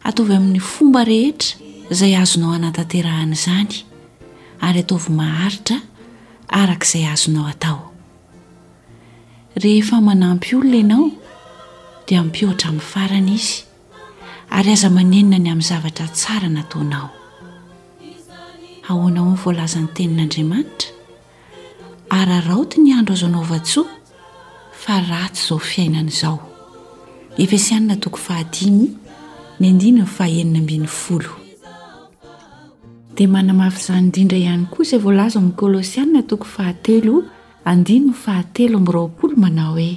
Ataovy amin'ny fomba rehetra izay azonao hanatanterahana izany, ary ataovy maharitra araka izay azonao atao. Rehefa manampy olona ianao, dia ampio hatramin'ny farany izy, ary aza manenina ny amin'ny zavatra tsara nataonao. Ahoana hoy ny voalazan'ny Tenin'Andriamanitra? Araraoty ny andro azo anaovan-tsoa fa ratsy izao fiainana izao. Efesianina toko fahadimy ny andininy fahenina ambin'ny folo. Dia manamafy izany indrindra ihany koa izay voalaza ao amin'ny Kolosianina toko fahatelo andininy fahatelo amby roapolo manao hoe.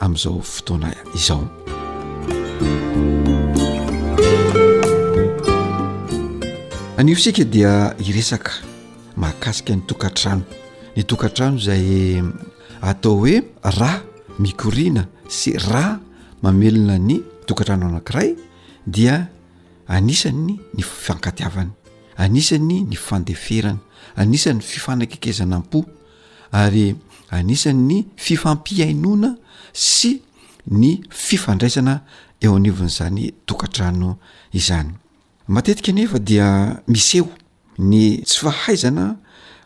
amin'izao fotoana izao. Anio isika dia hiresaka mahakasika ny tokantrano, ny tokantrano izay atao hoe ra mikoriana sy ra mamelona ny tokantrano anankiray dia anisan'ny ny fifankatiavana, anisan'ny ny fandeferana, anisan'ny fifanakekezanam-po ary anisan'ny fifampihainoana sy ny fifandraisana eo anivon'izany tokantrano izany. Matetika anefa dia miseho ny tsy fahaizana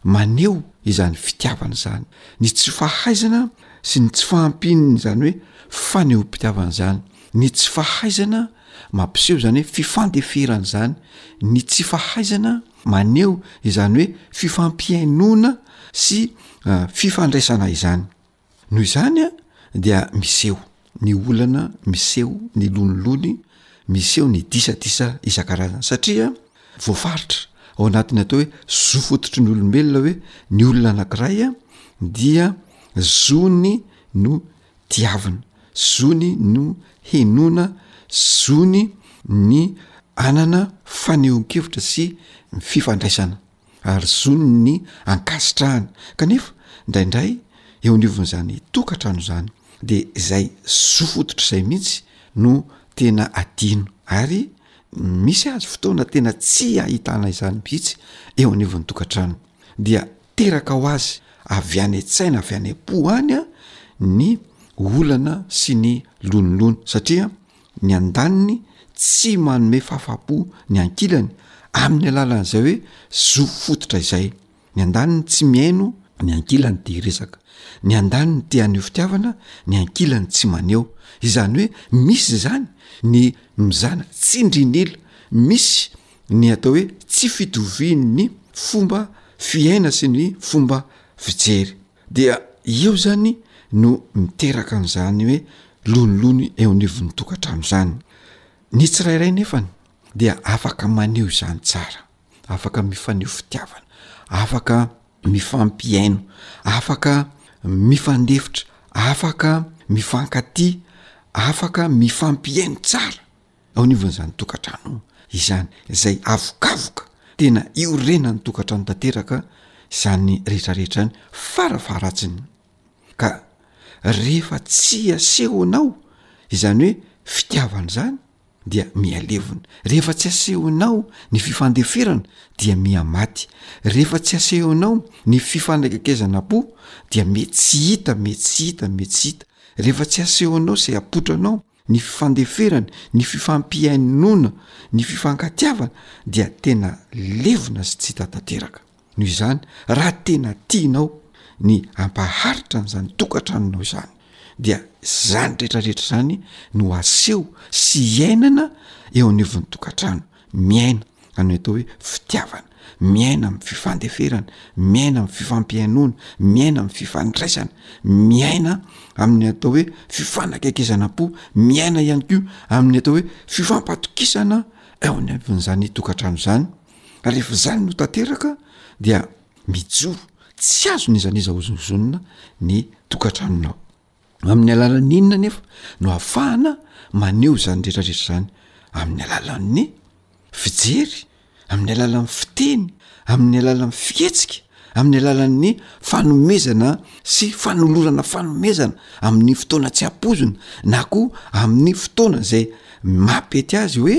maneho izany fitiavana izany, ny tsy fahaizana sy ny tsy fahampian'izany hoe fanehoam-pitiavana izany, ny tsy fahaizana mampiseho izany hoe fifandeferana izany, ny tsy fahaizana maneho izany hoe fifampihainoana sy fifandraisana izany noho izany a dia miseho ny olana miseho ny lonilony miseho ny disadisa isan-karazany satria voafaritra ao anatin'ny atao hoe zo fototry ny olombelona hoe ny olona anankiray a dia zony no tiavina, zony no henoana, zony ny anana fanehoan-kevitra sy fifandraisana ary zony ny ankasitrahana kanefa indraindray eo anivon'izany tokantrano izany dia izay zo fototra izay mihitsy no tena adino ary misy azy fotoana tena tsy ahitana izany mihitsy eo anivon'ny tokantrano dia teraka ho azy avy any an-tsaina avy any am-po any a ny olana sy ny lonilony satria ny andaniny tsy manome fahafapo ny ankilany amin'ny alalan'izay hoe zo fototra izay ny andaniny tsy mihaino ny ankilany te hiresaka ny andaniny te aneo fitiavana ny ankilany tsy maneho izany hoe misy izany ny mizana tsindrin'ila misy ny atao hoe tsy fitovian'ny fomba fiaina sy ny fomba fijery dia eo zany no miteraka an'izany hoe lonilony eo anivon'ny tokantrano izany ny tsirairay nefany dia afaka maneho izany tsara afaka mifaneho fitiavana afaka mifampihaino afaka mifandefitra afaka mifankatia afaka mifampihaino tsara ao anivon'izany tokantrano izany izay avokavoka tena iorenan'ny tokantrano tanteraka izany rehetrarehetra any fara faharatsiny ka rehefa tsy asehonao izany hoe fitiavana izany dia mihalevona rehefa tsy asehonao ny fifandeferana dia miha maty rehefa tsy asehonao ny fifandraikekezana po dia mety tsy hita mety tsy hita mety tsy hita rehefa tsy asehonao sy apotra anao Ny fifandeferany, ny fifampihainoana, ny fifankatiavana dia tena levona sy tsy hita tanteraka. Noho izany, raha tena tianao ny hampaharitra an'izany tokantranonao izany, dia izany rehetra rehetra izany no aseho sy iainana eo anivon'ny tokantrano. miaina an'io atao hoe fitiavana, miaina amin'ny fifandeferana, miaina amin'ny fifampihainoana, miaina amin'ny fifandraisana, miaina amin'ny atao hoe fifanakaikezanam-po, miaina ihany koa amin'ny atao hoe fifampatokisana eo anivon'izany tokantrano izany, ary rehefa izany no tanteraka dia mijoro tsy azon'iza n'iza hozongozonina ny tokantranonao. Amin'ny alalan'ny inona anefa no ahafahana maneho izany rehetrarehetra izany? Amin'ny alalan'ny fijery, amin'ny alalan'ny fiteny, amin'ny alalan'ny fihetsika, amin'ny alalan'ny fanomezana sy fanolorana fanomezana amin'ny fotoana tsy ampozina na koa amin'ny fotoana izay mapety azy hoe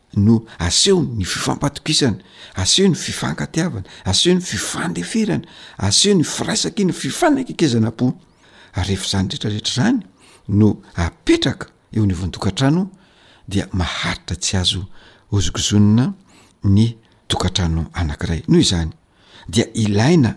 no aseho ny fifampatokisana, aseho ny fifankatiavana, aseho ny fifandeferana, aseho ny firaisankina, fifanakekezana po. Ary rehefa izany retraretra izany no apetraka eo anivon'ny-tokantrano dia maharitra tsy azo hozogozonina ny tokantrano anankiray. Noho izany dia ilaina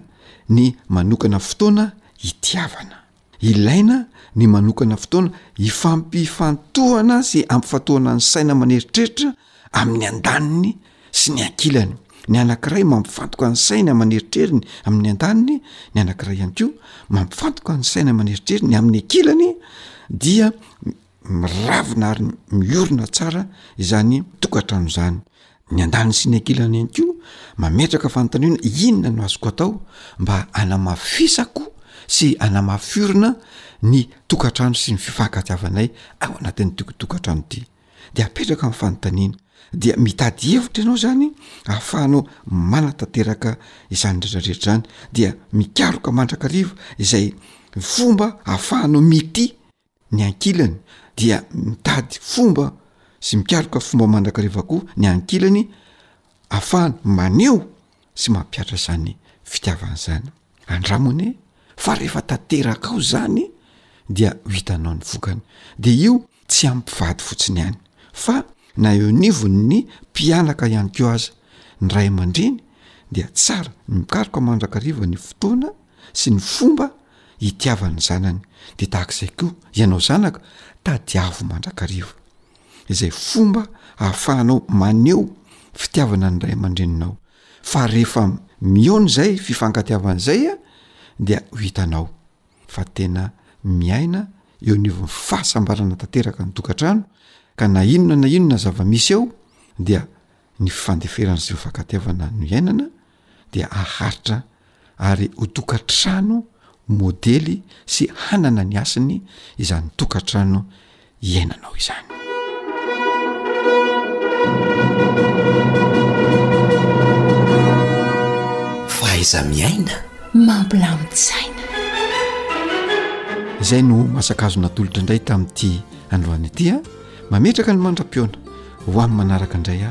ny manokana fotoana hitiavana. Ilaina ny manokana fotoana hifampifantohana sy hampifantohana ny saina aman'eritreritra amin'ny andaniny sy ny ankilany. Ny anankiray mampifantoka ny sainy aman'eritreriny amin'ny andaniny, ny anankiray ihany koa mampifantoka ny sainy aman'eritreriny amin'ny ankilany dia miravona ary miorina tsara izany tokantrano izany ny andaniny sy ny ankilany ihany koa mametraka fanontaniana inona no azoko atao mba anamafisako sy anamafiorina ny tokantrano sy ny fifankatiavanay ao anatin'ny tiko tokantrano ity de apetraka ny fanontaniana dia mitady hevitra ianao zany ahafahanao manatanteraka izany retrarehetra zany dia mikaroka mandrakariva izay fomba ahafahanao mitia Ny ankilany dia mitady fomba sy mikaroka fomba mandrakareva koa ny ankilany afahany maneho sy mampihatra zany fitiavany zany. Andramo anie fa rehefa tanterakao zany dia ho hitanao ny vokany. De io tsy am mpivady fotsiny ihany fa na eo anivon ny mpianaka ihany koa aza. Ny ray aman-dreny dia tsara ny mikaroka mandrakariva ny fotoana sy ny fomba hitiavan'ny zanany, dia tahaka izay koa ianao zanaka, tadiavo mandrakariva izay fomba ahafahanao maneho fitiavana ny ray aman-dreninao, fa rehefa mihaona izay fifankatiavana izay a, dia ho hitanao fa tena miaina eo anivon'ny fahasambarana tanteraka ny tokantrano, ka na inona na inona zava-misy eo dia ny fifandeferana sy ny fifankatiavana no iainana, dia haharitra ary ho tokantrano modely sy hanana ny hasiny izany tokantrano iainanao izany faiza miaina mampilamitsaina izay no masakazo natolotra indray tamin'ity androany ity a mametraka ny mandra-piona ho amin'ny manaraka indray a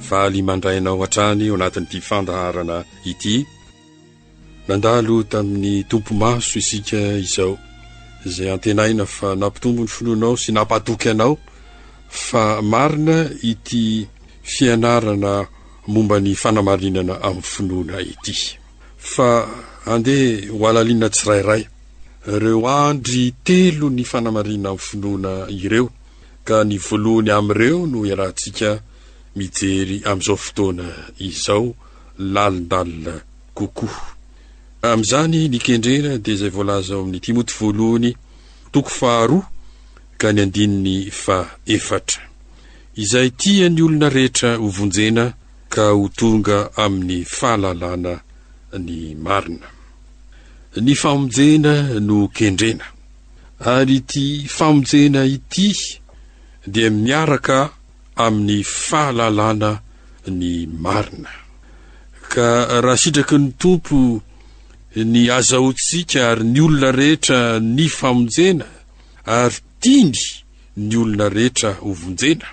Faly mandray anao hatrany ao anatin'ity fandaharana ity. Nandalo tamin'ny Tompo maso isika izao, izay antenaina fa nampitombo ny finoanao sy nampatoky anao fa marina ity fianarana momba ny fanamarinana amin'ny finoana ity. Fa andeha hohalalina tsirairay ireo andry telo ny fanamarinana amin'ny finoana ireo, ka ny voalohany amin'ireo no iarahantsika mijery amin'izao fotoana izao lalindalina kokoa. Amin'izany ny kendrena dia izay voalaza ao amin'ny Timoty voalohany toko faharoa ka ny andininy fahaefatra, izay tia ny olona rehetra ho vonjena ka ho tonga amin'ny fahalalana ny marina. Ny famonjena no kendrena, ary ity famonjena ity dia miaraka amin'ny fahalalana ny marina. Ka raha sitraky ny Tompo ny azahoantsika ary ny olona rehetra ny famonjena ary tiany ny olona rehetra ho vonjena,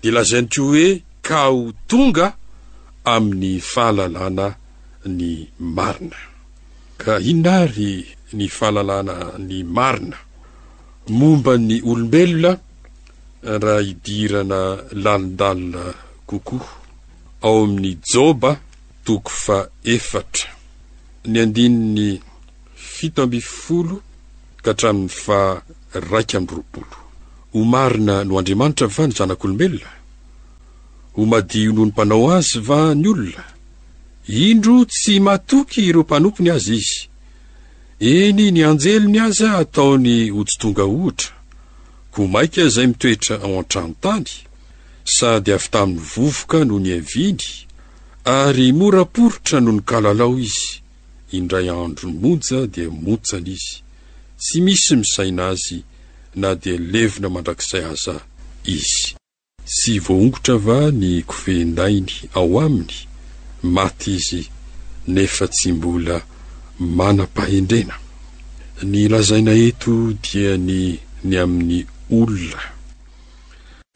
dia lazainy koa hoe ka ho tonga amin'ny fahalalana ny marina. Ka inona ary ny fahalalana ny marina momba ny olombelona? Raha hidirana lalindalina kokoa ao amin'ny Joba toko faha-efatra, ny andininy fito ambin'ny folo ka hatramin'ny faha-iraika amby roapolo. Ho marina noho Andriamanitra va ny zanak'olombelona? Ho madio noho ny mpanao azy va ny olona? Indro tsy matoky ireo mpanompony aza izy, eny, ny anjeliny aza ataony ho tsy tonga ohatra. Koa maika izay mitoetra ao an-tranontany, sady avy tamin'ny vovoka no niaviany, ary mora poritra noho ny kalalao izy, indray andro monja dia montsana izy, tsy misy misaina azy na dia levona mandrakizay aza izy. Tsy voahongotra va ny kofehin-dainy ao aminy? Maty izy nefa tsy mbola manam-pahendrena. Ny lazaina eto dia ny ny amin'ny olona.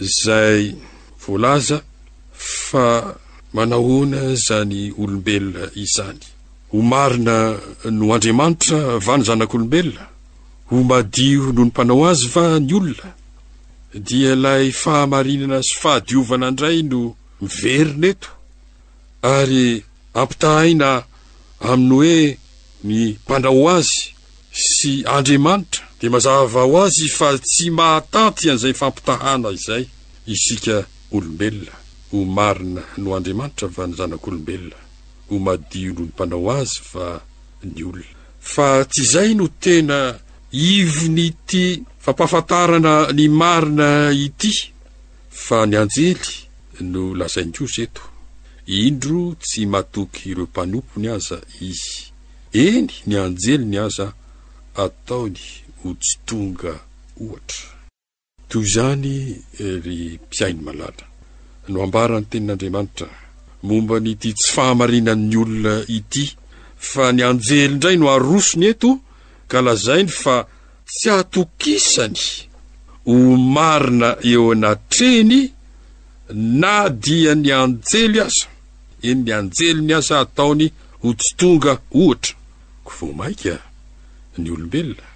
Izay voalaza fa manahoana izany olombelona izany? Ho marina noho Andriamanitra va ny zanak'olombelona? Ho madio noho ny mpanao azy va ny olona? dia ilay fahamarinana sy fahadiovana indray no miverina eto ary ampitahaina amin'ny hoe ny mpanao ho azy sy Andriamanitra, dia mazava ho azy fa tsy mahatanty an'izay fampitahana izay isika olombelona, ho marina no Andriamanitra fa ny zanak'olombelona, ho madio noho ny mpanao azy fa ny olona, fa tsy izay no tena Ivon'ity fampahafantarana ny marina ity fa ny anjely no lazain'i Osy eto. Indro tsy matoky ireo mpanompony aza izy. Eny, ny anjeliny aza ataony ho tsy tonga ohatra. Toy izany, ry mpihaino malala, no ambaran'ny Tenin'Andriamanitra momba an'ity tsy fahamarinan'ny olona ity, fa ny anjely indray no arosony eto ka lazainy fa tsy atokisany ho marina eo anatrehiny na dia ny anjely aza, eny ny anjeliny aza ataony ho tsy tonga ohatra. Koa vao maika ny olombelona.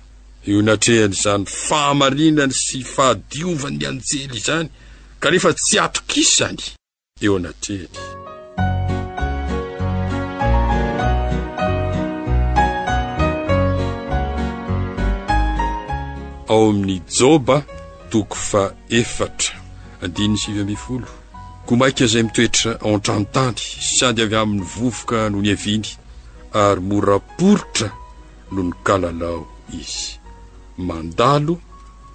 eo anatrehan'izany fahamarinany sy fahadiovan'ny anjely izany, kanefa tsy atokisany eo anatrehany. Ao amin'ny Joba, toko fa efatra, andininy sivy ambin'ny folo, ko maika izay mitoetra ao an-tranontany sady avy amin'ny vovoka no niaviany, ary mora poritra no nikalanao izy. Mandalo,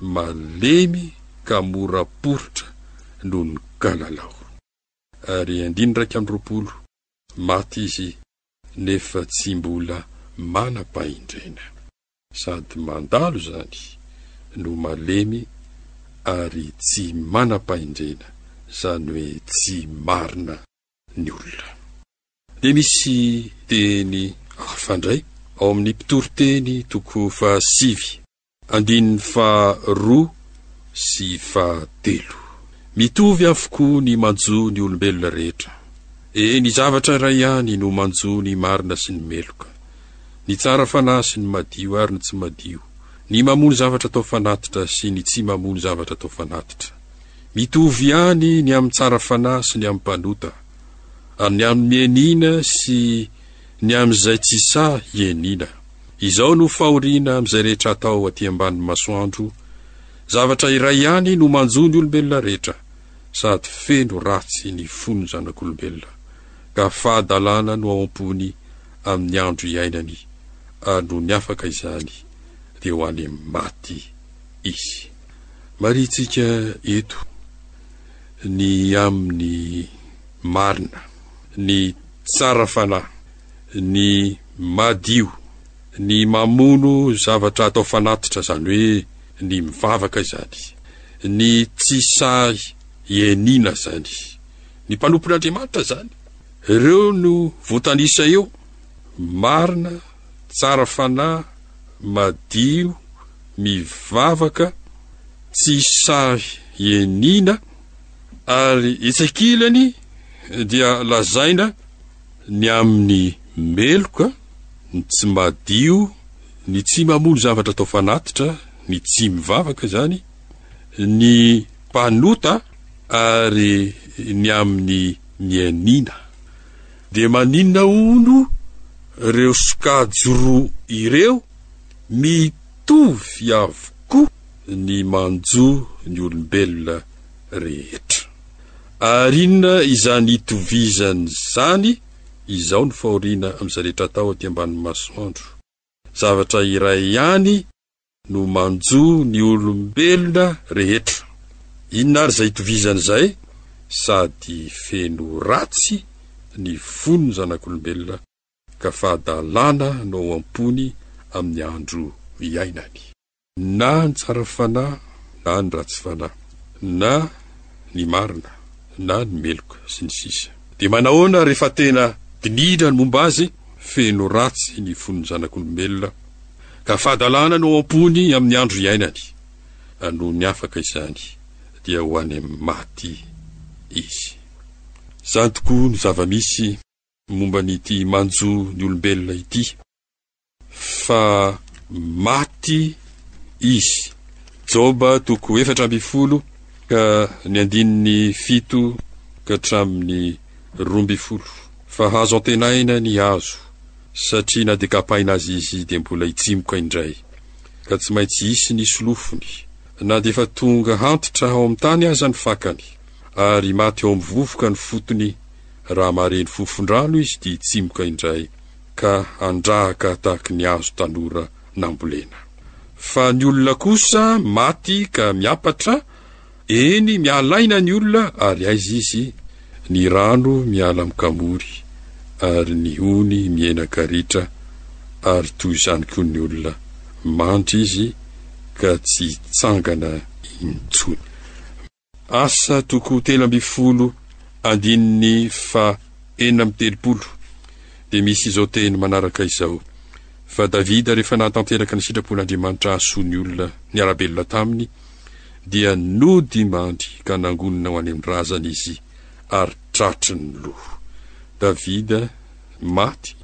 malemy ka mora poritra no nikalanao. Ary andininy iraika amby roapolo, maty izy nefa tsy mbola manam-pahendrena. Sady mandalo izany no malemy ary tsy manam-pahendrena, izany hoe tsy marina. ny olona. Dia misy teny hafa indray ao amin'ny Mpitoriteny toko fahasivy andininy faharoa sy fahatelo. Mitovy avokoa ny manjo ny olombelona rehetra. Eny, zavatra iray ihany no manjo ny marina sy ny meloka, ny tsara fanahy sy ny madio ary ny tsy madio, ny mamono zavatra atao fanatitra sy ny tsy mamono zavatra atao fanatitra. Mitovy ihany ny amin'ny tsara fanahy sy ny amin'ny mpanota, ary ny amin'ny mianiana sy ny amin'izay tsy sahy hianiana. Izao no fahoriana amin'izay rehetra atao aty ambanin'ny masoandro, Zavatra iray ihany no manjo ny olombelona rehetra, sady feno ratsy ny fon'ny zanak'olombelona, ka fahadalana no ao am-pony amin'ny andro iainany, ary nony afaka izany dia ho any amin'ny maty. Izy. Marihintsika eto ny amin'ny marina, ny tsara fanahy, ny madio, ny mamono zavatra atao fanatitra, izany hoe ny mivavaka izany, ny tsy sahy ianiana izany, ny mpanompon'Andriamanitra izany. Ireo no voatanisa eo. Marina. tsara fanahy, madio, mivavaka, tsy sahy eniana, ary etsy ankilany dia lazaina ny amin'ny meloka, ny tsy madio, ny tsy mamono zavatra atao fanatitra, ny tsy mivavaka izany, ny mpanota ary ny amin'ny mianiana. Dia maninona hono ireo sokajy roa ireo mitovy avokoa ny manjo ny olombelona rehetra? Ary inona izany itovizany izany izao ny fahoriana amin'izay rehetra atao aty ambany masoandro? Zavatra iray ihany no manjo ny olombelona rehetra. Inona ary izay itovizany izay? Sady feno ratsy ny fon'ny zanak'olombelona ka fahadalana no ao am-pony amin'ny andro iainany. Na ny tsara fanahy na ny ratsy fanahy, na ny marina na ny meloka, sy ny sisa Dia manahoana rehefa tena dinihitra ny momba azy? Feno ratsy ny fon'ny zanak'olombelona. ka fahadalana no ao am-pony amin'ny andro iainany, noho ny afaka izany dia ho any amin'ny maty izy. Izany tokoa no zava-misy momba an'ity manjo ny olombelona ity, fa maty izy. Joba toko efatra ambin'ny folo ka ny andininy fito ka hatramin'ny roa ambin'ny folo. Fa azo antenaina ny hazo. satria na dia kapaina aza izy dia mbola hitsimoka indray, ka tsy maintsy hisy ny solofony, na dia efa tonga hantitra ao amin'ny tany aza ny fakany, ary maty ao amin'ny vovoka ny fotony, raha mahare ny fofon-drano izy dia hitsimoka indray, ka handrahaka tahaky ny hazo tanora nambolena. Fa ny olona kosa maty ka miapatra, Eny, mialaina ny olona ary aiza izy, ny rano miala mikamory ary ny ony mihenaka ritra, ary toy izany koa ny olona, manitra izy ka tsy hitsangana intsony. Asa toko telo ambin'ny folo andininy faha enina amby telopolo dia misy izao teny manaraka izao, Fa Davida rehefa nahatanteraka ny sitrapon'Andriamanitra hahasoa ny olona niara-belona taminy, dia nody i Mandry ka nangonina ho any amin'ny razany izy ary tratry ny loha. Davida maty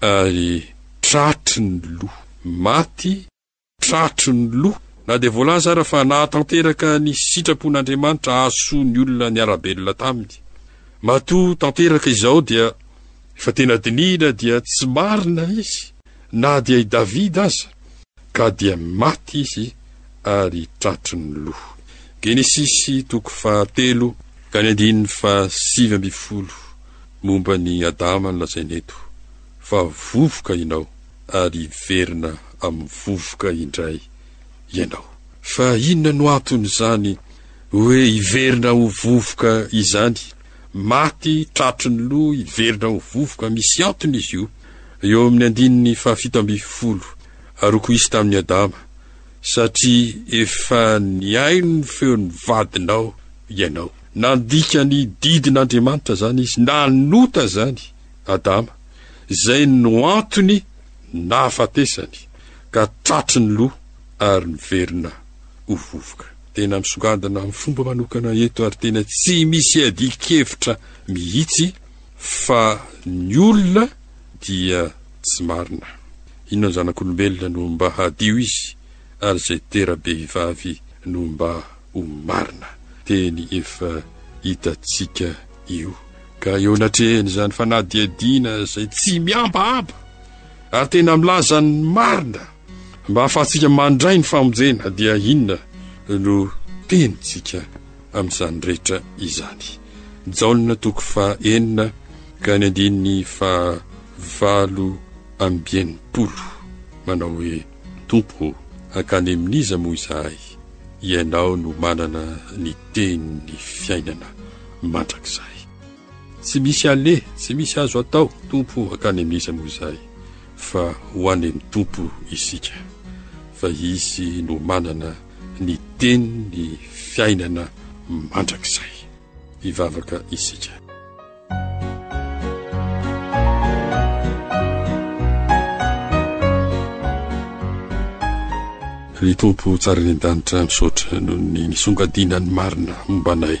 ary tratry ny loha. Maty tratry ny loha. Na dia voalaza ara fa nahatanteraka ny sitrapon'Andriamanitra hahasoa ny olona niara-belona taminy. Matoa tanteraka izao dia efa tena dinihina dia tsy marina izy. Na dia i Davida aza, ka dia maty izy ary tratry ny loha. Genesisy toko fahatelo ka ny andininy fahasivy ambin'ny folo, momba an'i Adama no lazaina eto, Fa vovoka ianao, ary hiverina amin'ny vovoka indray ianao. Fa inona no anton'izany hoe hiverina ho vovoka izany? Maty tratry ny loha hiverina ho vovoka misy antony izy io, eo amin'ny andininy fahafito ambin'ny folo, ary ho koizy tamin'i Adama, satria efa nihaino ny feon'ny vadinao ianao. Nandika ny didin'Andriamanitra izany izy, nanota izany, Adama, izay no antony nahafatesany, ka tratry ny loha ary niverina. ho vovoka. Tena misongadina amin'ny fomba manokana eto ary tena tsy misy adin-kevitra mihitsy fa ny olona dia tsy marina. Inona ny zanak'olombelona no mba hadio izy ary izay tera-behivavy no mba ho marina. Teny efa hitantsika io ka eo anatrehan'izany fanadihadiana izay tsy mihambahamba ary tena milaza ny marina. Mba hahafahantsika mandray ny famonjena dia inona no tenintsika amin'izany rehetra izany? Jaona toko fahenina ka ny andininy fahavalo amby enimpolo manao hoe Tompo hankany amin'iza moa izahay? Ianao no manana ny tenin'ny fiainana mandrakizay. Tsy misy aleha, tsy misy azo atao, Tompo hankany amin'iza moa izay, fa ho any amin'ny Tompo isika, fa Izy no manana ny tenin'ny fiainana mandrakizay. Hivavaka isika. Ry Tompo tsara eny an-danitra, misaotra noho ny nisongadinan'ny marina momba anay.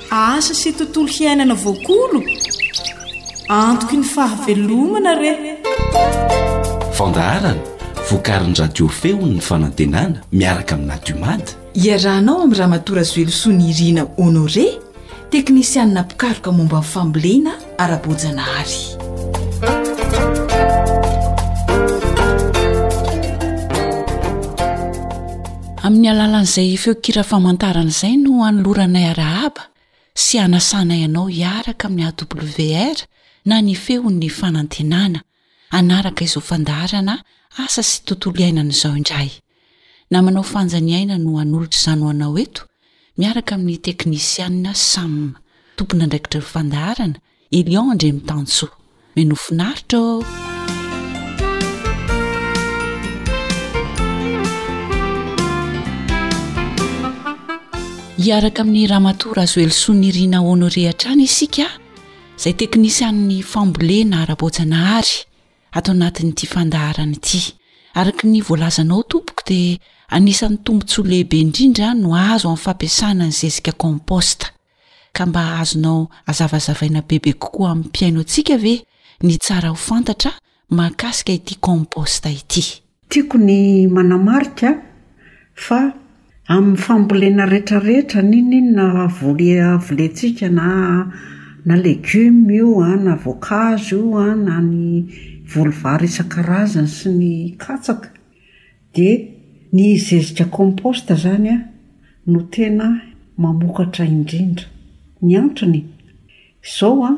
Asa sy tontolo hiainana voakolo? Antoky ny fahavelomana re! Fandaharana vokarin'ny Radio Feon'ny Fanantenana miaraka amin'ny Nadumad. Iarahanao amin'i Ramatoa Razoelisoa Nirina Honoré, teknisianina mpikaroka momba ny fambolena, ara-boajanahary. Amin'ny alalan'izay feon-kira famantarana izay no hanoloranay arahaba sy hanasanay anao hiaraka amin'ny AWR na ny feon'ny fanantenana. hanaraka izao fandaharana asa sy tontolo iainana izao indray. Namanao Fanja ny aina no hanolotra izany ho anao eto, miaraka amin'ny teknisianina Sam, tompon'andraikitra fandaharana, Elion Andriamitansoa. Mihainoa finaritra ô! Hiaraka amin'i Ramatoa Razoelisoa Nirina Honoré hatrany isika. izay teknisianin'ny fambolena ara-boajanahary ato anatin'ity fandaharana ity. Araka ny voalazanao tompoko dia anisan'ny tombontsoa lehibe indrindra no azo amin'ny fampiasana ny zezika compost. Ka mba azonao azavazavaina bebe kokoa amin'ny mpihaino antsika ve ny tsara ho fantatra mahakasika ity compost ity. Tiako ny manamarika fa amin'ny fambolena retraretra n'inon'inona volentsika na na legioma io na voankazo io na ny voly vary isan-karazany sy ny katsaka dia ny zezika compost izany no tena mamokatra indrindra. Ny antony? Izao an!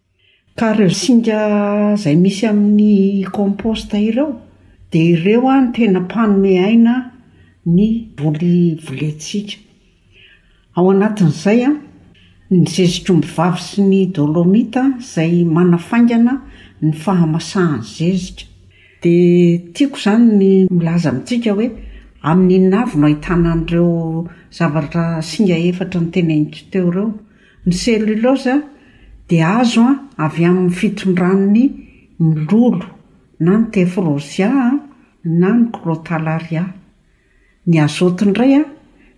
Ka ireo singa izay misy amin'ny compost ireo dia ireo an no tena mpanome aina ny volivoletsika. Ao anatin'izay an, ny zezitr'omby vavy sy ny dolomite izay manafaingana ny fahamasahan'ny zezika. Dia tiako izany ny milaza amintsika hoe amin'inona avy no ahitana an'ireo zavatra singa efatra noteneniko teo ireo? Ny cellulose dia azo avy amin' ny fitondran' ny mololo na ny tephrosia na ny crotalaria. Ny azoty indray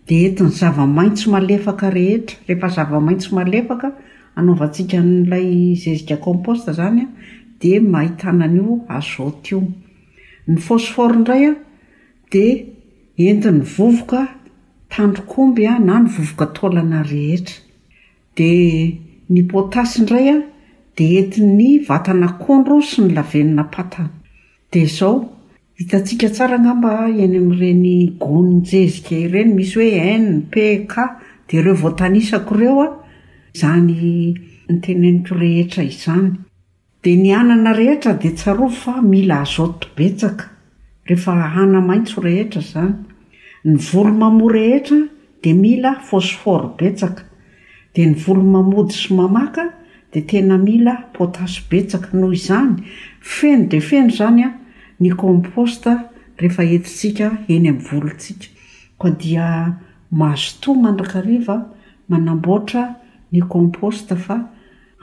dia entin' ny zava-maitso malefaka rehetra. Rehefa zava-maitso malefaka anaovantsika an' ilay zezika compost izany dia ahitana an' io azoty io. Ny phosphore indray Dia entin'ny vovoka tandrok'omby na ny vovoka taolana rehetra. Dia ny potasy indray dia entin'ny vatan'akondro sy ny lavenona patana. Dia izao, hitantsika tsara angamba eny amin'ireny gony zezika ireny misy hoe N, P, K, dia ireo voatanisako ireo izany noteneniko rehetra izany. Dia ny anana rehetra dia tsarovy fa mila azote betsaka rehefa ahana maitso rehetra izany. Ny volo mamoa rehetra dia mila phosphore betsaka. Dia ny volo mamody sy mamaka dia tena mila potasy betsaka. Noho izany, feno dia feno izany an, ny compost rehefa entintsika eny amin'ny volontsika. Koa dia mazotoa mandrakariva manamboatra ny compost fa.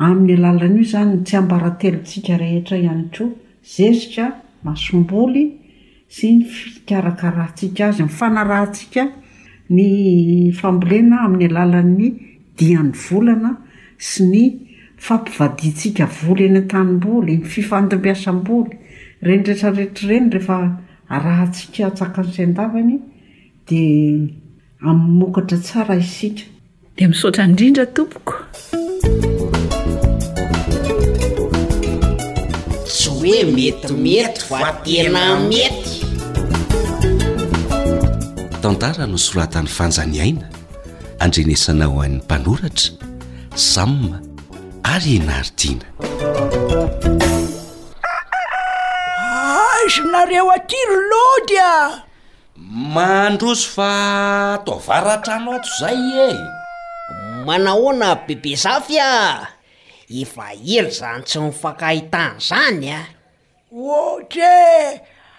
Amin'ny alalan'io izany ny tsiambaratelontsika rehetra ihany koa, zezika, masomboly, sy ny fikarakarantsika azy, ny fanarahantsika ny fambolena amin'ny alalan'ny dian'ny volana sy ny fampivadiantsika voly eny an-tanimboly, ny fifandimbiasam-boly, ireny rehetra rehetra ireny rehefa arahantsika an-tsakan'ny sendavany dia amin'ny mokatra tsara isika. Dia misaotra indrindra tompoko. Tsy hoe metimety fa tena mety. Tantara nosoratan'i Fanja Niaina, andrenesana ho an'ny mpanoratra, Sam ary i Naritina. Azonareo aty ry lody a! Mandroso fa ato avaratra no ato zay e! Manahoana bebe zafy a! Efa ela zany tsy nifankahitana zany a! Ok,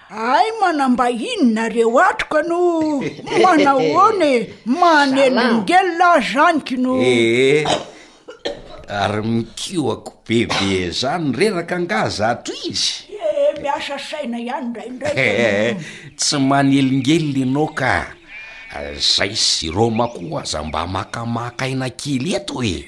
hay manambahiny nareo ato ka no! Manahoana e! Manelingelina aho zany k'no! Ee, Ary mikioako bebe zany reraka nga za to izy? Ee, miasa saina ihany ndraindray Eh, tsy manelingelina ianao ka! Zay sy Roma koa aza mba makamaka aina kely eto e!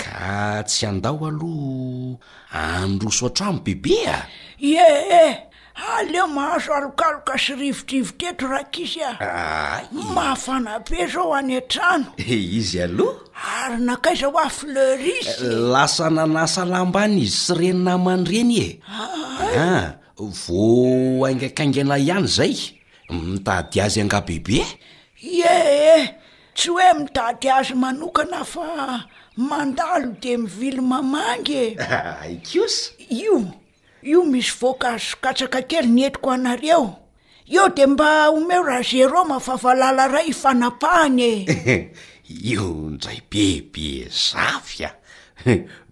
Ka tsy andao aloha handroso hatrany bebe a! Ie e! Aleo mahazo alokaloka sy rivotrivotra eto rakisy a. Ay. Mafana be zao any an-trano. E izy aloha? Ary nankaiza hoa Fleuris? Lasa nanasa lamba any izy sy reny namany reny e. Ay. Ah, vao haingakaingana ihany zay. Mitady azy angaha bebe e? Ie e, tsy hoe mitady azy manokana fa mandalo dia mivily mamangy e. Ay kosa. Io Io misy voankazo katsaka kely nentiko anareo eo dia mba omeo ra Jérôme fa valala ray hifanapahany e! Io ndray be be zafy a!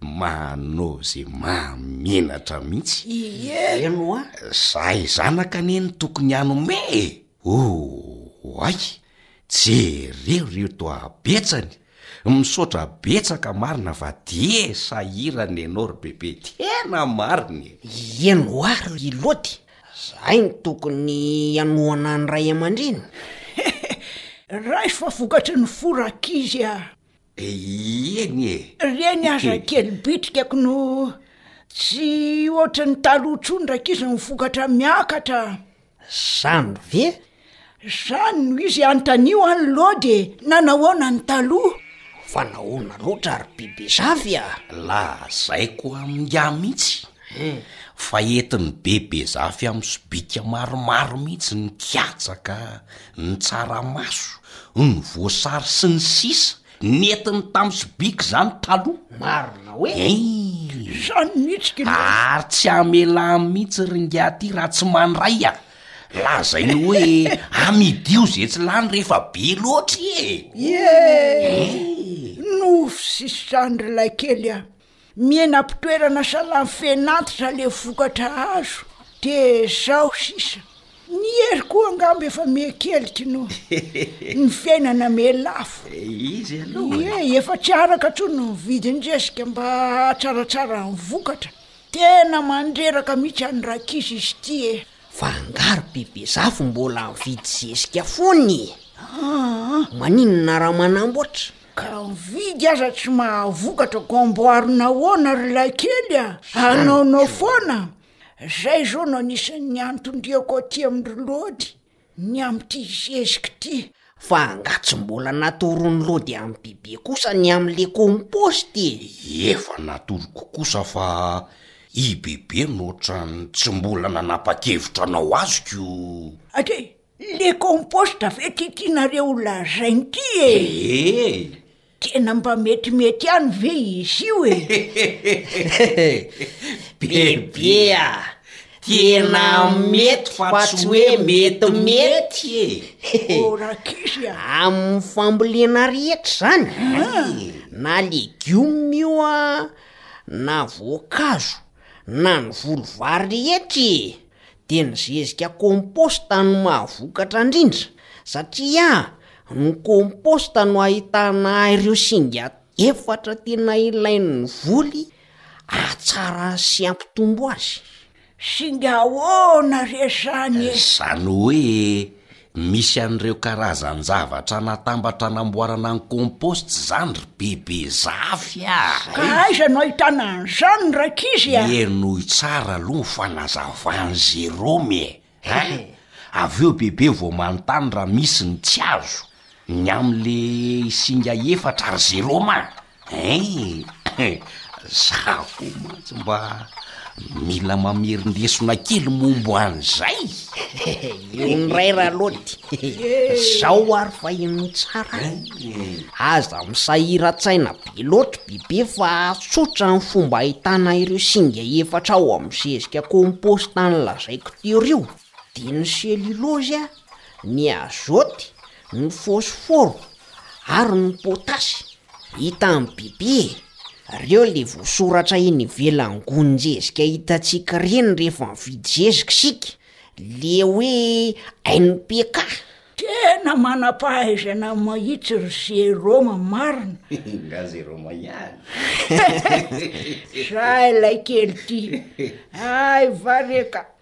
Manao ze mahamenatra mihitsy! Ie! Zay zanaka anie no tokony hanome e! Oh oay! Jereo reo toa betsany! Misaotra betsaka marina fa dia sahirana ianao ry Bebe, tena marina e! Ianao ary ry Lody, zay no tokony hanohana ny ray aman-dreny! Hehe, ray fa vokatry ny fo rankizy a! Eny e! Ireny aza kely bitikako no tsy ohatry ny taloha intsony rankizy ny vokatra miakatra. Zany ve? Zany no izy antanio any lody e! Nanahoana ny taloha? Fa nahoana loatra ry Bibizafy a? Lazaiko amin'ingahy mihitsy. fa entin'ny be bezafy amin'ny sobika maromaro mihitsy ny katsaka, ny tsaramaso, ny voasary sy ny sisa nentiny tamin'ny sobika izany taloha. Marina hoe? Ein! Izany mihitsy kila. Ary tsy hamela mihitsy ry ingahy aty raha tsy mandray a! Lazainy hoe amidio izay tsy lany rehefa be loatra e! Iee! Nofy sisa ndry lahy kely a! Mihena mpitoerana salany fen'antitra le vokatra azo de zao sisa. Ny hery koa angamba efa mihekelika kinoa. Ny fiainana mihelafo. Izy aloha e. Ie, efa tsy araka intsony ny vidin-dresika mba hahatsaratsara ny vokatra. Tena mandreraka mihitsy any Rakizy izy ity e. Fa angaha ry Bebezafy mbola mividy zezika foana e? Aa. Maninona raha manamboatra? Ka mividy aza tsy mahavokatra ko amboarina ahoana ry lahikely a! Anaonao foana! Zay izao no anisan'ny anton-diako aty amin-dry Lody ny amin'ity zezika ity. Fa angaha tsy mbola natoron'i Lody an'i Bibi kosa ny amin'le compost e? Efa natoroko kosa fa i Bibi no ohatran'ny tsy mbola nanapa-kevitra anao azoko. Aty Le compost ve ty tianareo lazainy ty e? Ee. Tena mba metimety ihany ve izy io e? Bebe a! Tena mety fa tsy hoe metimety e! Oh rankizy a! Amin'ny fambolena rehetra izany, na legioma io an, na voankazo, na ny voly vary rehetra e! dia ny zezika compost no mahavokatra indrindra satria ny compost no ahitana ireo singa efatra tena ilain'ny voly ahatsarany sy hampitombo azy. Singa ahoana re izany e? Izany hoe Misy an'ireo karazan-javatra natambatra hanamboarana ny compost izany ry Bebe Zafy ah! Ka aiza no ahitana an'izany rankizy ah? Henoy tsara aloha ny fanazavan'i Jérôme e! Hein? Avy eo Bebe vao manontany raha misy ny tsy azo ny amin'le singa efatra ry Jérôme ah! Eeh eh, za koa mantsy mba mila mamerin-desona kely mombo an'izay. Io indray Ralody, zao ary fa ino tsara eh? Aza misahiran-tsaina be loatra Bebe fa tsotra ny fomba ahitana ireo singa efatra ao amin'ny zezika compost nolazaiko tery io. dia ny selulose a, ny azote, ny fôsfôro ary ny pôtasy hitan'ny bibi e! reo le voasoratra eny ivelan'ny gony zezika hitantsika reny rehefa mividy zezika isika, le hoe NPK. Tena manampahaizana mahitsy ry Jérôme marina e! Nga Jérôme ihany. Za ilay kely ty. Hay va re ka.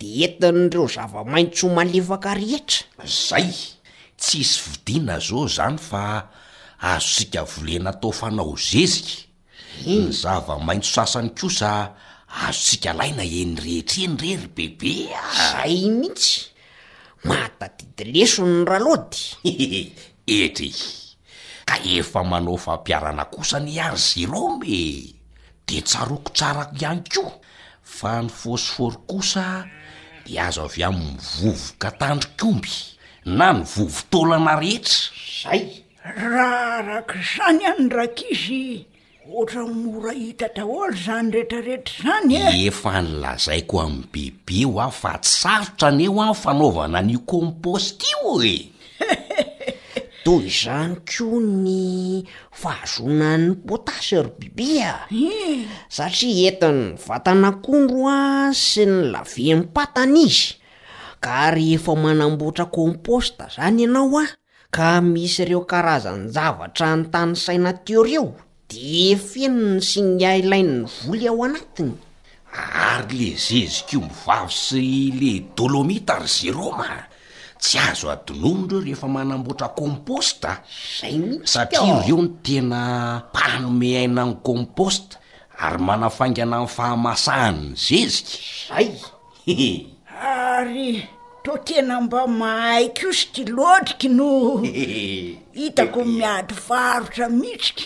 Dieten'ireo zava-maitso malefaka rehetra. Zay. Tsisy fidiana zo zany fa azontsika volena atao fanao zezika. Ny zava-maitso sasany kosa azontsika alaina eny rehetra eny re ry Bebe a! Zay mihitsy. Mahatadidy lesony ny Ralody. Etry. Ka efa manao fampiharana kosa anie ary Jérôme e! Dia tsaroako tsara ihany koa fa ny fôsfôro kosa dia azo avy amin'ny vovoka tandrok'omby na ny vovo-taolana rehetra. Izay. Raha araka izany an ny rankizy, ohatran'ny mora hita daholo izany rehetrarehetra izany e! Efa nolazaiko amin'ny bebe ho aho fa tsy sarotra anie ho aho ny fanaovana an'io compost io e! Toy izany koa ny fahazoanan'ny potasy ry Bibi a! satria entin'ny vatan'akondro sy ny laviam-patany izy, ka rehefa manamboatra compost izany ianao ka misy ireo karazan-javatra notanisaina teo ireo Dia feno ny signal line ny voly ao anatiny. Ary le zezika omby vavy sy le dolomita ry Jérôme a! Tsy azo adinoina ireo rehefa manamboatra compost a! Zay mihitsy ka! Satria ireo no tena mpanome aina ny compost ary manafaingana ny fahamasahan'ny zezika. Zay! Hehe. Ary toa tena mba mahay kosa ity lodriki no hitako amin'ny ady varotra mihitsy ka.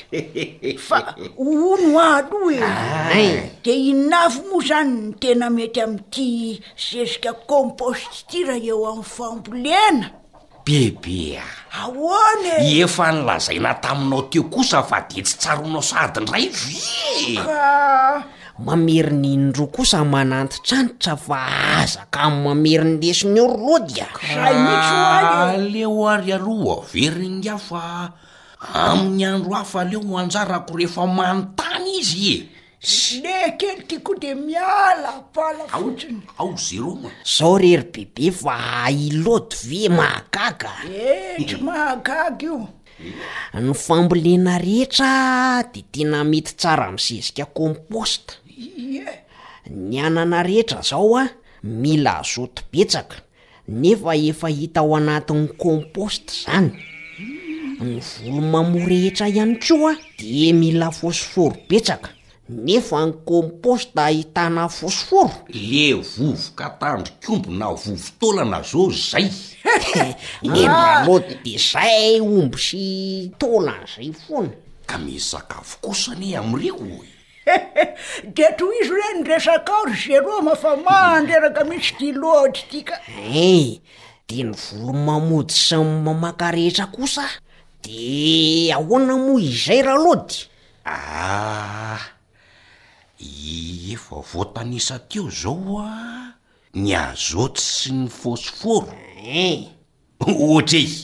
Fa hono hoa aloha e. Ay. Dia inona avy moa izany ny tena mety amin'ity zezika compost ity raha eo amin'ny fambolena? Bebe a! Ahoana e? Efa nolazaina taminao teo kosa fa dia tsy tsaroanao sahady indray ve e? Ka. Mamerin'iny roa kosa manantitrantitra fa aza ka mamerin'ny lesona eo ry Lody a! Zay mihitsy ho ahy e! Aleo ary aloha very ingahy fa amin'ny andro hafa aleo ho anjarako rehefa manontany izy e! Zleh kely ty koa de miala bala fotsiny. Ao, ao zero moa. Zao re ry bebe fa i lôdy ve mahagaga a? Eh, tsy mahagaga io. Ny fambolena rehetra de tena mety tsara amin'ny zezika compost. Ie. Ny anana rehetra zao a mila azoto betsaka. Nefa efa hita ao anatin'ny compost izany. Ny volo mamo rehetra ihany koa dia mila phosphore betsaka, nefa ny compost ahitana phosphore? Le vovoka tandrik'omby na vovotaolana zao zay e! Mba mody de zay omby sy taolana zay foana. Ka mihazakavo kosa anie amreo e! Dia tohizo re ny resakao ry Jérôme fa mandreraka mihitsy ity lôdy ity ka. Hey, dia ny volo mamody sy mamaka rehetra kosa dia ahoana moa izay ra lôdy? Aah, efa voatanisa teo zao ny azoty sy ny fôsfôro. Eeh. Ohatrey!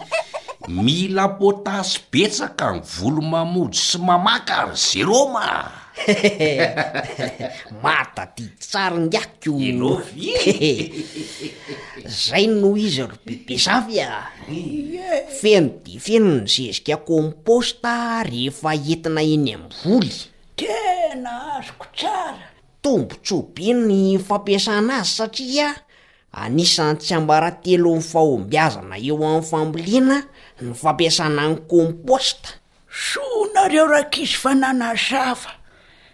Mila potasy betsaka ny volo mamojo sy mamaka ry Jerôma a! Mahatadidy tsara ingahy o! Ianao ve e? Zay no izy ry Bebe Zafy a! Feno dia feno ny zezika compost rehefa entina eny amin'ny voly. Tena azoko tsara! Tombontsoa be ny fampiasana azy satria Anisan'ny tsiambaratelon'ny fahombiazana eo amin'ny fambolena ny fampiasana ny kômpôsta. Soa nareo rankizy fa nanazava.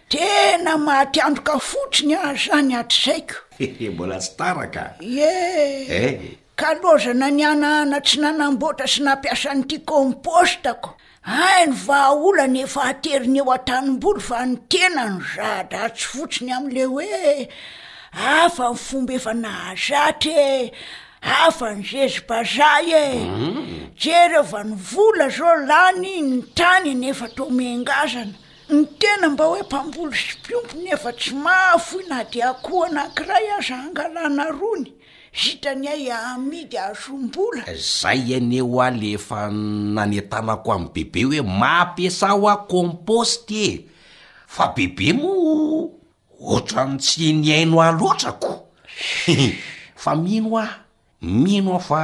Tena maty antoka fotsiny aho zany hatrizayko. Hehe mbola tsy tara ka. Ie, Ehe. ka lozana nihanahana tsy nanamboatra sy nampiasa an'ity kômpôstako. Hay ny vahaolana efa ateriny eo an-tanimboly fa ny tena no zaharatsy fotsiny amin'ilay hoe hafa ny fomba efa nahazatra e, hafa ny zezi-bazaha e, jereo fa ny vola izao lany, ny tany anefa toa mihengazana, ny tena mba hoe mpamboly sy mpiompy nefa tsy mahafoy na dia akoho anankiray aza hangalana rony, Vitan'ny ay a amidy ahasombola. Zay anie hoa le efa nanetanako an'i bebe hoe mampiasà hoa compost e! fa bebe moa ohatran'ny tsy nihaino ahy loatra ko! hihi fa mino hoa mino hoa fa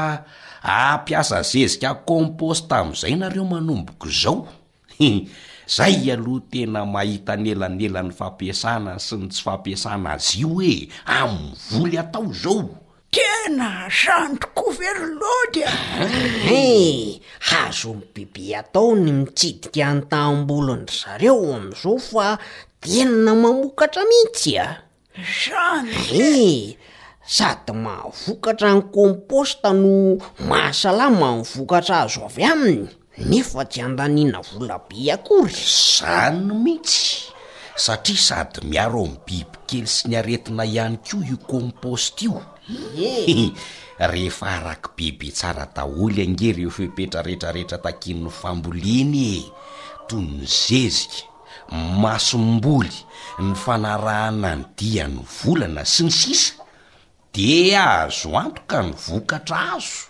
hampiasa zezika compost amizay nareo manombok'izao. He! Zay aloha tena mahita anelanelan'ny fampiasana sy ny tsy fampiasana azy io e! Amin'ny voly atao izao! Tena zany tokoa ve ry Lody a! He! Hazon'ny bebe atao ny mitsidika ny tanimbolin-dry zareo amin'izao fa tena mamokatra mihitsy a! Zany e! Sady mahavokatra ny compost no mahasalama ny vokatra azo avy aminy nefa tsy andaniana vola be akory. Zany mihitsy, satria sady miaro amin'ny bibikely sy ny aretina ihany koa io compost io. Ie. Rehefa araky bebe tsara daholo ange ireo fepetra rehetra rehetra takian'ny fambolena e! Toy ny zezika, masomboly, ny fanarahana ny dia ny volana sy ny sisa dia azo antoka ny vokatra azo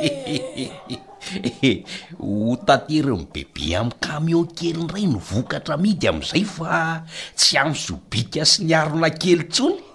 hehehehe ho taterin'ny bebe amin'ny camion kely indray ny vokatra amidy amin'izay fa tsy amin'ny sobika sy ny harona kely intsony.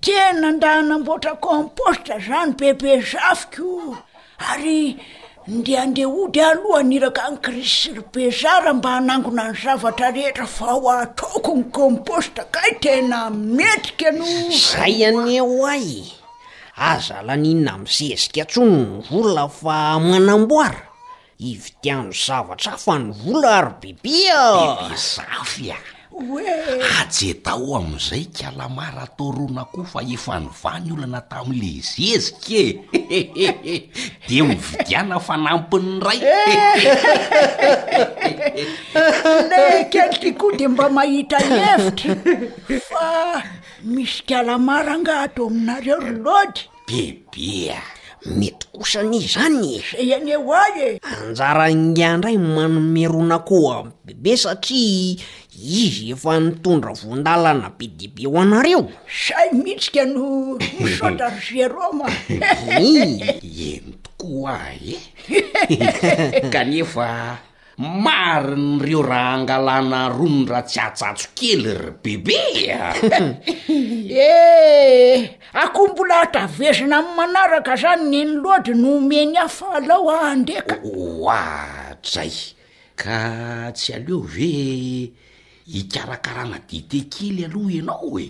Tena nandà hanamboatra compost zany bebe zafiko o, ary ndeha handeha hody aho aloha haniraka an'i Krisy sy ry Bezara mba hanangona ny zavatra rehetra vao hataoko ny compost kay tena mendrika anie o. Izay anie ho'ahy, aza laniana mizezika intsony ny vola fa manamboara, Hividiano zavatra hafa ny vola ary Bibi a! Bibi Zafy a! Oe! Ajedao amin'izay Kalama Ratorona koa fa efa nivaha ny olana tamin'le zezika e! Dia mividiana fanampin'ny ray! Le kely ty koa dia mba mahita hevitra fa misy Kalama rangaha ato aminareo ry Lody? Bebe a! Mety kosa anie izany e! Zay anie ho ahy e! Anjara ingahy indray ny manome ron'akoho an'i Bebe satria izy efa nitondra voan-dalana be dia be ho anareo. Zay mihitsy ka no misaotra ry Jérôme a! Eny tokoa e! Kanefa. Marigny reo raha angalana rony raha tsy atsatso kely ry bebe a! Eeh! Akoho mbola atravezina amin'ny manaraka zany neny loady no omeny ahy fa alao aho handeha ka. Ohatrizay! Ka tsy aleo ve hikarakarana dite kely aloha ianao e?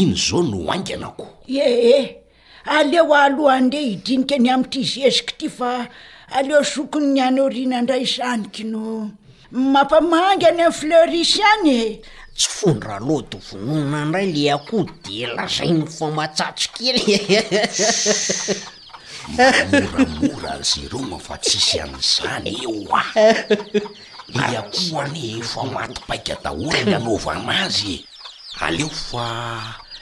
Iny zao no hainganako. Eeh! Aleo aloha andeha hidinika ny amin'ity zezika ity fa aleo zokiny ny any aoriana indray izany kino mampamangy any amin'ny fleuris any e. Tsy fon-dRalody vonoina indray le akoho dia lazainy fa matsatso kely e. Moramora an'izy ireo moa fa tsisy an'izany eo hoa. Ny akoho anie efa maty paika daholo ny anaovana azy e. Aleo fa.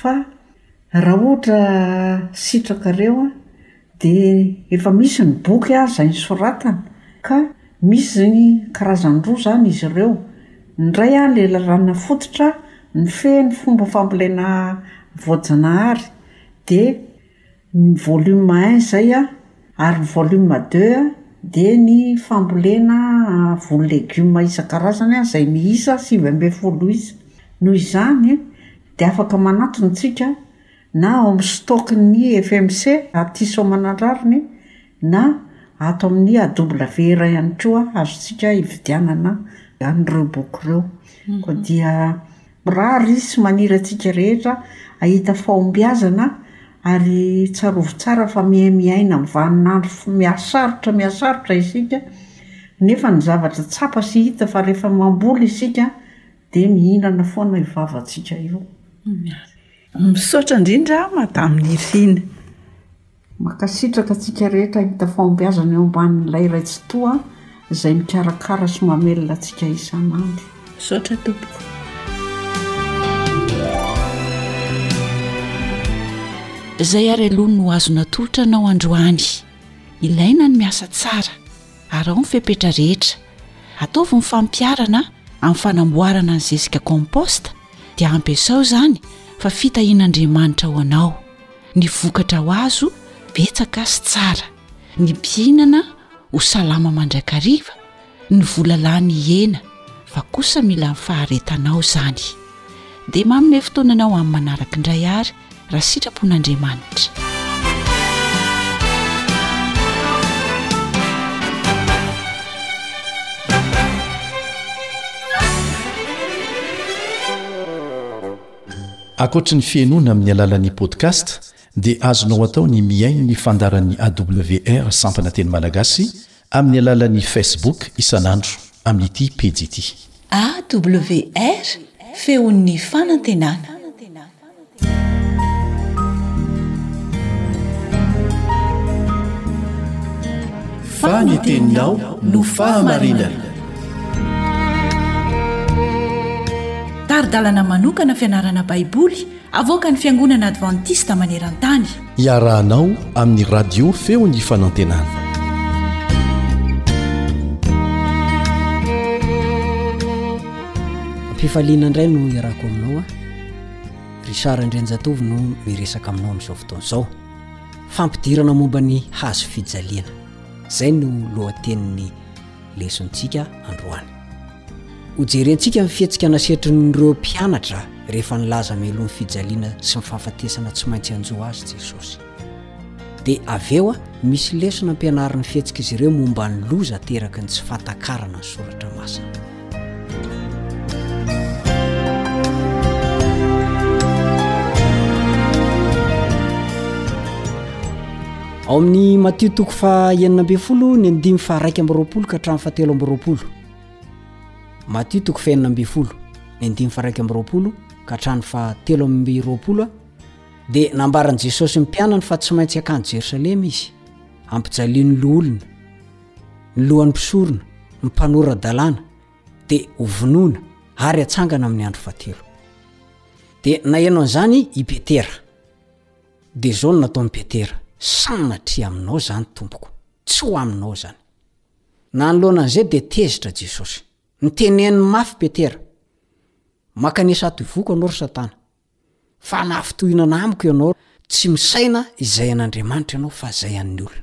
Fa raha ohatra sitrakareo dia efa misy ny boky ary izay nosoratana ka misy karazany roa izany izy ireo, ny iray ilay lalàna fototra mifehy ny fomba fambolena voajanahary dia Ny volume un izay an, ary ny volume deux an, dia ny fambolena voly legioma isan-karazany an, izay miisa sivy ambin'ny folo isa. Noho izany, dia afaka manatona isika na ao amin'ny stock ny FMC aty Soamanandrariny na ato amin'ny AWR ihany koa azontsika ividianana an'ireo boky ireo. Koa dia Mirary izy sy maniry antsika rehetra hahita fahombiazana ary tsarovy tsara fa miha-miaina amin'ny vanin'andro mihasarotra mihasarotra isika nefa ny zavatra tsapa sy hita fa rehefa mamboly isika dia mihinana foana io vavantsika io. Misaotra indrindra Madame Nirina. Mankasitraka antsika rehetra hita fahombiazana eo ambanin'ilay Ray Tsitoha izay mikarakara sy mamelona antsika isan'andro. Misaotra tompoko. Izay ary aloha no azo natolotra anao androany. Ilaina ny miasa tsara, arao ny fepetra rehetra. Ataovy ny fampiharana amin'ny fanamboarana ny zezika compost dia ampiasao izany fa fitahian'Andriamanitra ho anao. ny vokatra ho azo betsaka sy tsara ny mpihinana ho salama mandrakariva ny vola lany hiena fa kosa mila ny faharetanao izany dia manome fotoana anao amin'ny manaraka indray ary raha sitrapon'andriamanitra Ankoatry ny fihenoana amin'ny alalan'ny podcast dia azonao atao ny mihaino ny fandaharan'ny AWR sampana teny malagasy amin'ny alalan'ny Facebook isan'andro amin'ity pejy ity. AWR, Feon'ny Fanantenana. Fa ny teninao no fahamarinana. Tari-dalana manokana fianarana Baiboly avoakan'ny Fiangonana Advantista maneran-tany. Iarahanao amin'ny Radio Feon'ny Fanantenana. Ampifaliana indray no iarako aminao a. Richard Andrianjatovo no miresaka aminao amin'izao fotoana izao. Fampidirana momba ny hazo fijaliana. Izay no lohatenin'ny lesontsika androany. Hojerentsika ny fihetsika nasetrin'ireo mpianatra rehefa nilaza meloha ny fijaliana sy ny fahafatesana tsy maintsy hanjo azy Jesosy. Dia avy eo, misy lesona ampianarin'ny fihetsik'izy ireo momba ny loza ateraky ny tsy fahatakarana ny soratra masina. Ao amin'ny Matio toko faha enina ambin'ny folo ny andininy faha raika amby roapolo ka hatramin'ny faha telo amby roapolo. Matio toko faha enina ambin'ny folo ny andininy faha raika amby roapolo ka hatramin'ny faha telo amby roapolo dia nambaran'i Jesosy ny mpianany fa tsy maintsy hakany Jerosalema izy, hampijalio ny loholona, ny lohan'ny mpisorona, ny mpanora-dalàna, dia hovonoina ary hatsangana amin'ny andro fahatelo. Dia naheno an'izany i Petera. Dia izao no nataon'i Petera, Sanatria aminao izany, Tompoko, tsy ho aminao izany. Nanoloana an'izay dia tezitra Jesosy. Niteneniny mafy Petera, Maka ny esato ivohoko anao ry Satana, fa nahafotohinana amiko ianao, tsy misaina izay an'Andriamanitra ianao fa izay an'ny olona.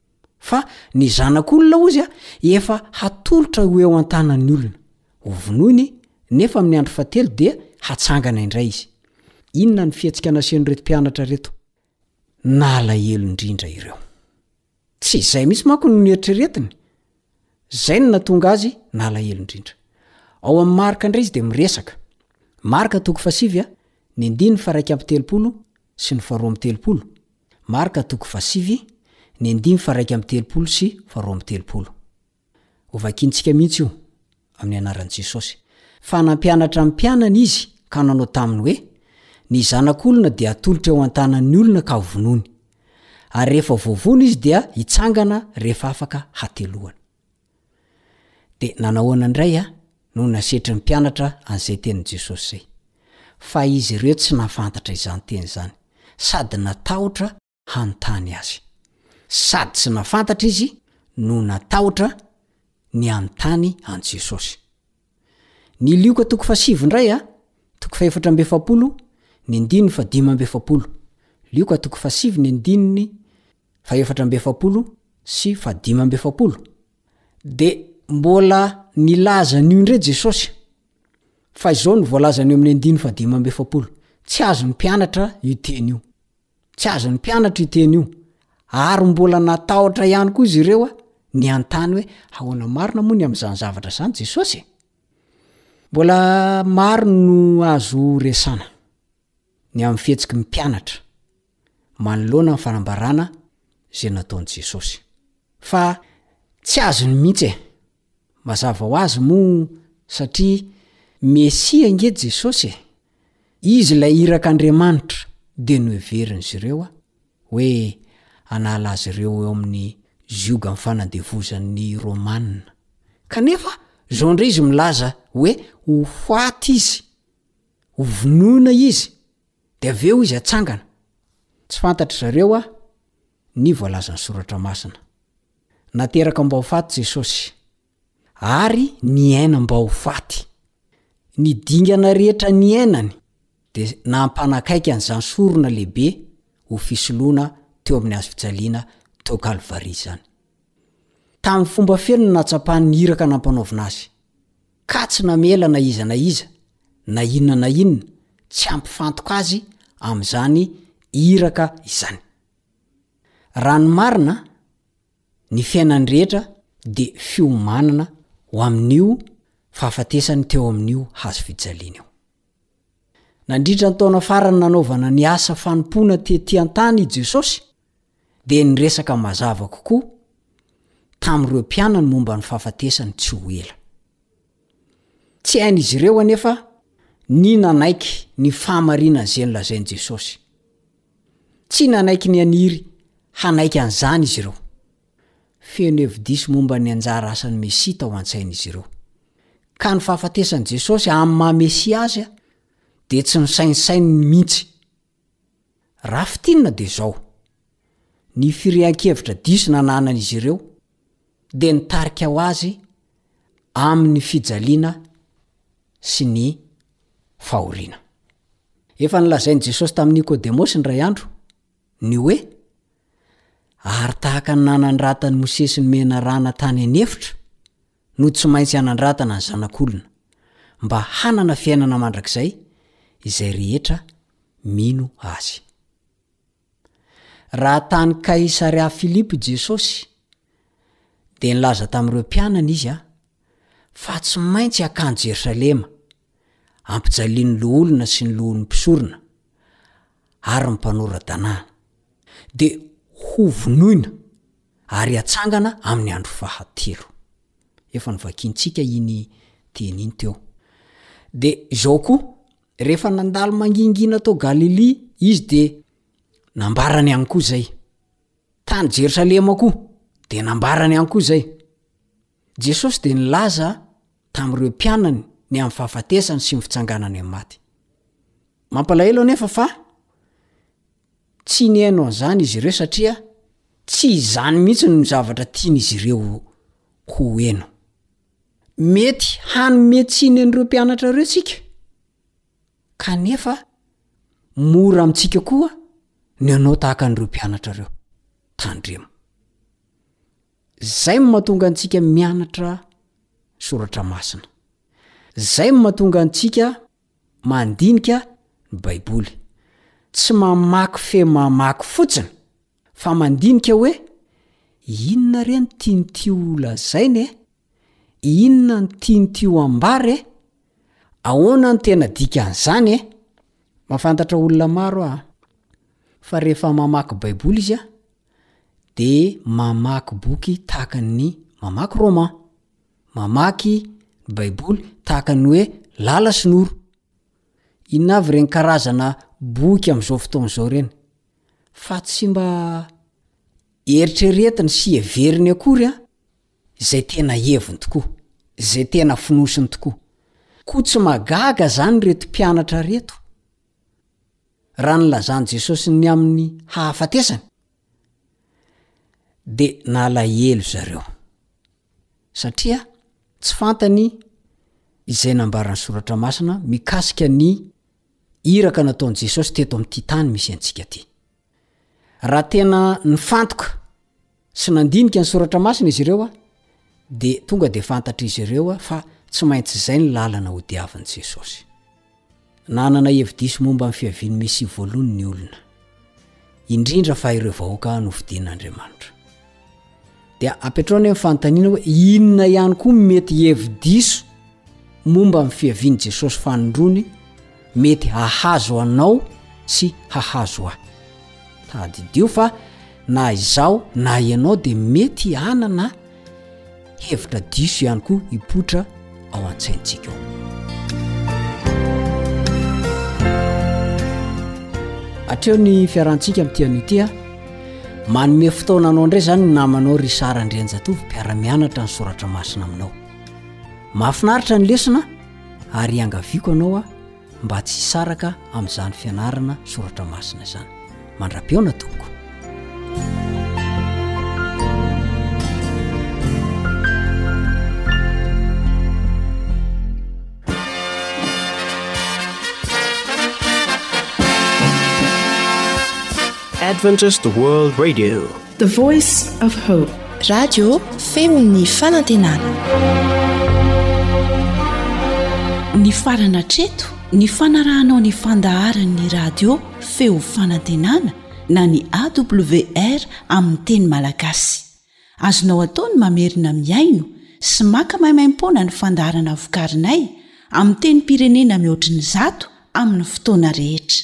Fa ny Zanak'olona, hozy, efa hatolotra ho eo an-tanan'ny olona, hovonoiny, nefa amin'ny andro fahatelo dia hatsangana indray Izy. Inona ny fihetsika nasehon'ireto mpianatra ireto? Nalahelo indrindra ireo. Tsy izay mihitsy manko no noeritreretiny. Izay no nahatonga azy nalahelo indrindra. Ao amin'i Marka indray Izy dia miresaka. Marka toko fahasivy, ny andininy faharaika amby telopolo sy ny faharoa amby telopolo. Marka toko fahasivy, ny andimy faha iraika amby telopolo sy faha roa amby telopolo. Hovakiantsika mihitsy io, amin'ny anaran'i Jesosy. Fa nampianatra ny mpianany Izy ka nanao taminy hoe, Ny Zanak'olona dia hatolotra eo an-tanan'ny olona ka hovonoiny. Ary rehefa voavono Izy dia hitsangana rehefa afaka hateloana. Dia nanahoana indray aho no nasetrin'ny mpianatra an'izay tenin'i Jesosy izay? Fa izy ireo tsy nahafantatra izany teny izany, sady natahotra hanontany azy. Sady tsy nahafantatra izy no natahotra ny hanontany an'i Jesosy. Ny Lioka toko fahasivy indray a, toko fahefatra amby efapolo, ny andininy fahadimy amby efapolo. Lioka toko fahasivy, ny andininy fahefatra amby efapolo sy fahadimy amby efapolo dia mbola nilaza an'io indray Jesosy fa izao no voalazany eo amin'ny andiny fahadimy amby efapolo, tsy azon'ny mpianatra io teny io. Tsy azon'ny mpianatra io teny io. Ary mbola natahotra ihany koa izy ireo niantany hoe ahoana marina moa ny amin'izany zavatra izany Jesosy e? Mbola maro no azo resana ny amin'ny fihetsiky ny mpianatra. manoloana ny fanambarana izay nataon'i Jesosy. Fa tsy azony mihitsy e! Mazava ho azy moa satria Mesia ange Jesosy e! Izy ilay irak'Andriamanitra dia noheverin'izy ireo hoe hanala azy ireo eo amin'ny ziogan'ny fanandevozan'ny Romana. Kanefa izao indray izy milaza hoe ho faty izy, hovonoina izy. Dia avy eo izy atsangana. Tsy fantatry zareo a ny voalazan'ny soratra masina. Nateraka mba ho faty Jesosy. Ary niaina mba ho faty. Ny dingana rehetra niainany dia nampanakaiky an'izany sorona lehibe ho fisoloana teo amin'ny hazofijaliana teo Kalvary izany. Tamin'ny fomba feno no nahatsapan'ny iraka nampanaovina azy, ka tsy namela na iza na iza, na inona na inona, tsy hampifantoka azy amin'izany iraka izany. Raha ny marina, ny fiainany rehetra dia fiomanana ho amin'io fahafatesany teo amin'io hazo fijaliana io. Nandritra ny taona farany nanaovana ny asa fanompoana tetỳ an-tany i Jesosy, dia niresaka mazava kokoa tamin'ireo mpianany momba ny fahafatesany tsy ho ela. Tsy hain'izy ireo anefa ny nanaiky ny fahamarinan'izay nolazain'i Jesosy. Tsy nanaiky nianiry hanaiky an'izany izy ireo. Feno hevi-diso momba ny anjara asan'ny Mesia tao an-tsain'izy ireo. Ka ny fahafatesan'i Jesosy amin'ny maha-Mesia Azy dia tsy nosainsaininy mihitsy. Raha fintinina dia izao, ny firehan-kevitra diso nananan'izy ireo dia nitarika ho azy amin'ny fijaliana sy ny fahoriana. Efa nolazain'i Jesosy tamin'i Nikodemosy indray andro ny hoe, Ary tahaka ny nanandratan'i Mosesy ny menarana tany an'efitra, no tsy maintsy hanandratana ny zanak'olona, mba hanana fiainana mandrakizay izay rehetra mino Azy. Raha tany Kaisaria Filipo i Jesosy, dia nilaza tamin'ireo mpianany Izy fa tsy maintsy hakany Jerosalema ampijalian'ny loholona sy ny loholon'ny mpisorona ary ny mpanora-danàna, dia hovonoina ary hatsangana amin'ny andro fahatelo. Efa novakiantsika iny teny iny teo. Dia izao koa, rehefa nandalo mangingina tao Galilia Izy dia nambarany any koa izay. Tany Jerosalema koa, dia nambarany any koa izay. Jesosy dia nilaza tamin'ireo mpianany ny amin'ny fahafatesany sy ny fitsanganany amin'ny maty. Mampalahelo anefa fa tsy nihaino an'izany izy ireo satria tsy izany mihitsy no zavatra tian'izy ireo ho heno. Mety hanome tsiny an'ireo mpianatra ireo isika, kanefa mora amintsika koa ny hanao tahaka an'ireo mpianatra ireo. Tandremo. Zay no mahatonga antsika mianatra soratra masina. Zay no mahatonga antsika mandinika ny baiboly. Tsy mamaky fe mamaky fotsiny fa mandinika hoe inona re no tin'ity ho lazaina e? Inona no tin'ity ho ambara e? Ahoana no tena dikan'izany e? Mahafantatra olona maro aho fa rehefa mamaky baiboly izy dia mamaky boky tahaka ny mamaky roman, mamaky baiboly tahaka ny hoe lala sy noro. Inona avy ireny karazana boky amin'izao fotoana izao ireny? Fa tsy mba eritreretiny sy heveriny akory an, izay tena heviny tokoa, izay tena fonosiny tokoa. Koa tsy mahagaga izany ireto mpianatra ireto, Raha ny lazan'i Jesosy ny amin'ny hahafatesany, dia nalahelo zareo, satria tsy fantany izay nambaran'ny Soratra Masina mikasika ny iraka nataon'i Jesosy teto amin'ity tany misy antsika ity. Raha tena nifantoka sy nandinika ny Soratra Masina izy ireo, dia tonga dia fantatr'izy ireo fa tsy maintsy izay ny lalana hodiavin'i Jesosy. Nanana hevi-diso momba ny fiavian'ny Mesia voalohany ny olona, indrindra fa ireo vahoaka nofidian'Andriamanitra. Dia apetraho anie ny fanontaniana hoe inona ihany koa mety hevi-diso momba ny fiavian'i Jesosy fanindroany, mety hahazo anao sy hahazo ahy. Tadidio fa na izaho na ianao dia mety hanana hevitra diso ihany koa hipoitra ao an-tsaintsika ao. Hatreo ny fiarahantsika amin'ity anio ity a. Manome fotoana anao indray izany ny namanao Richard Andrianjatovo mpiara-mianatra ny soratra masina aminao. Mahafinaritra ny lesona. ary iangaviako anao aho mba tsy hisaraka amin'izany fianarana soratra masina izany. Mandra-pihaona tompoko. Adventist World Radio The Voice of Hope. Radio Feon'ny Fanantenana. Nifarana hatreto ny fanarahanao ny fandaharan'ny radio Feo Fanantenana na ny AWR amin'ny teny malagasy. Azonao atao ny mamerina mihaino sy maka maimaimpoana ny fandaharana vokarinay amin'ny tenim-pirenena mihoatry ny zato amin'ny fotoana rehetra.